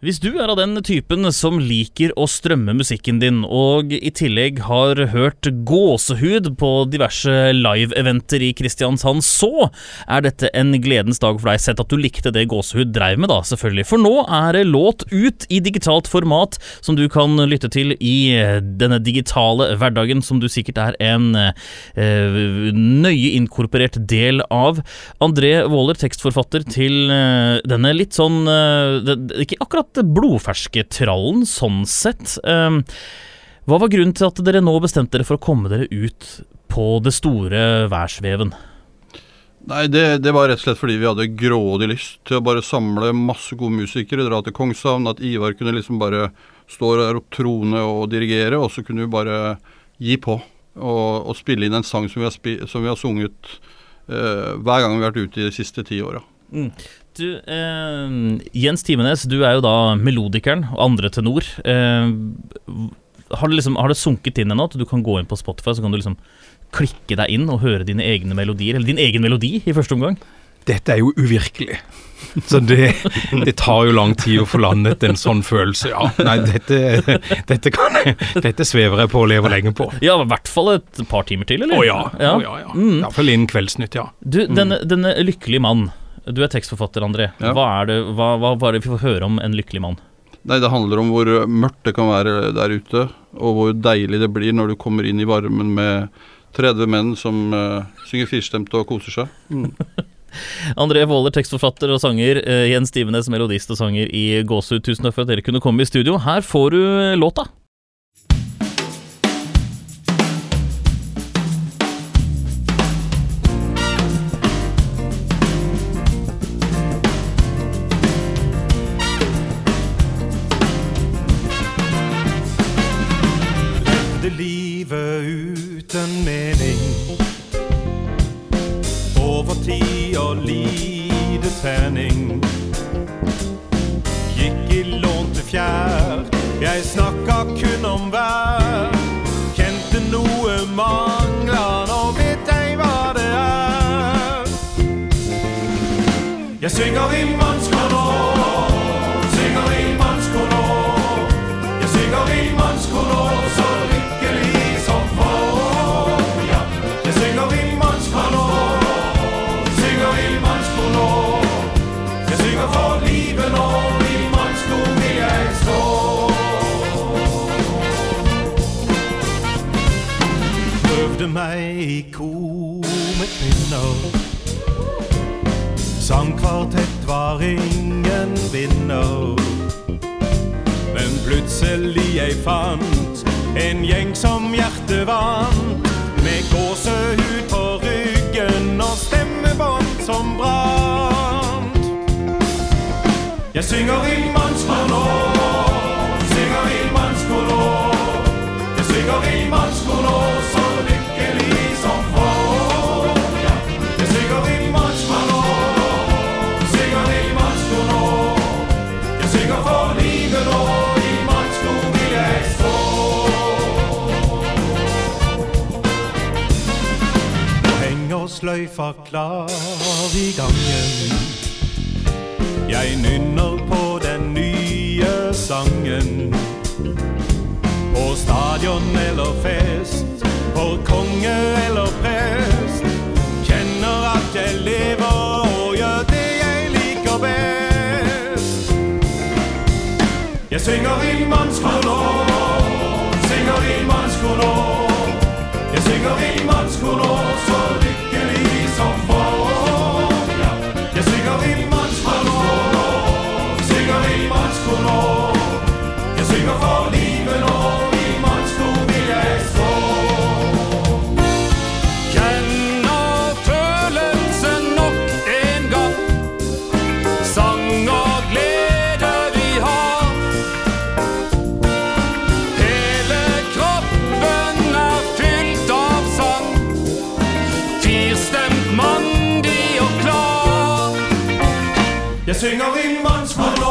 Hvis du er av den typen som liker å strømme musikken din, og i tillegg har hørt gåsehud på diverse live-eventer i Kristiansand, så er dette en gledens dag for deg, sett at du likte det gåsehud dreiv med, da, selvfølgelig. For nå er det låt ut i digitalt format som du kan lytte til i denne digitale hverdagen, som du sikkert er en eh, nøye inkorporert del av. André Waaler, tekstforfatter til eh, denne litt sånn eh, Ikke akkurat blodferske trallen, sånn sett. Ehm, hva var grunnen til at dere nå bestemte dere for å komme dere ut på det store værsveven? Nei, det, det, var rett og slett fordi vi hadde grådig lyst til å bare samle masse gode musikere, dra til Kongshavn. At Ivar kunne liksom bare stå der og trone og dirigere, og så kunne vi bare gi på. Og, og spille inn en sang som vi har, som vi har sunget uh, hver gang vi har vært ute i de siste ti åra. Mm. Du, eh, Jens Timenes, du er jo da melodikeren og andre tenor. Eh, har, det liksom, har det sunket inn ennå at du kan gå inn på Spotify så kan du liksom klikke deg inn og høre dine egne melodier, eller din egen melodi i første omgang? Dette er jo uvirkelig. Så det, det, tar jo lang tid å få landet en sånn følelse. Ja, nei, dette, dette, kan, dette svever jeg på og lever lenge på. Ja, i hvert fall et par timer til, eller? Å ja. ja. oh, ja, ja. Mm. Innen Kveldsnytt, ja. Du, denne, denne lykkelige mann du er tekstforfatter, André. Ja. Hva, er det, hva, hva, hva er det vi får høre om en lykkelig mann? Nei, Det handler om hvor mørkt det kan være der ute, og hvor deilig det blir når du kommer inn i varmen med 30 menn som uh, synger firstemt og koser seg. Mm. André Våler, tekstforfatter og sanger. Uh, Jens Stivenes, melodist og sanger i Gåsehud. Tusen takk for at dere kunne komme i studio. Her får du låta. Trening. Gikk i lånte fjær, jeg snakka kun om vær. Kjente noe mangla, nå vet jeg hva det er. Jeg synger i mannskor meg i kor med kvinner. Sangkvartett var ingen vinner. Men plutselig jeg fant en gjeng som hjertet vant. Med gåsehud på ryggen og stemmebånd som brant. Jeg synger i mannskor nå, synger i mannskor. Jeg synger i mannskor sløyfa klar i gangen. Jeg nynner på den nye sangen. På stadion eller fest, på konge eller synger sing a ling man's man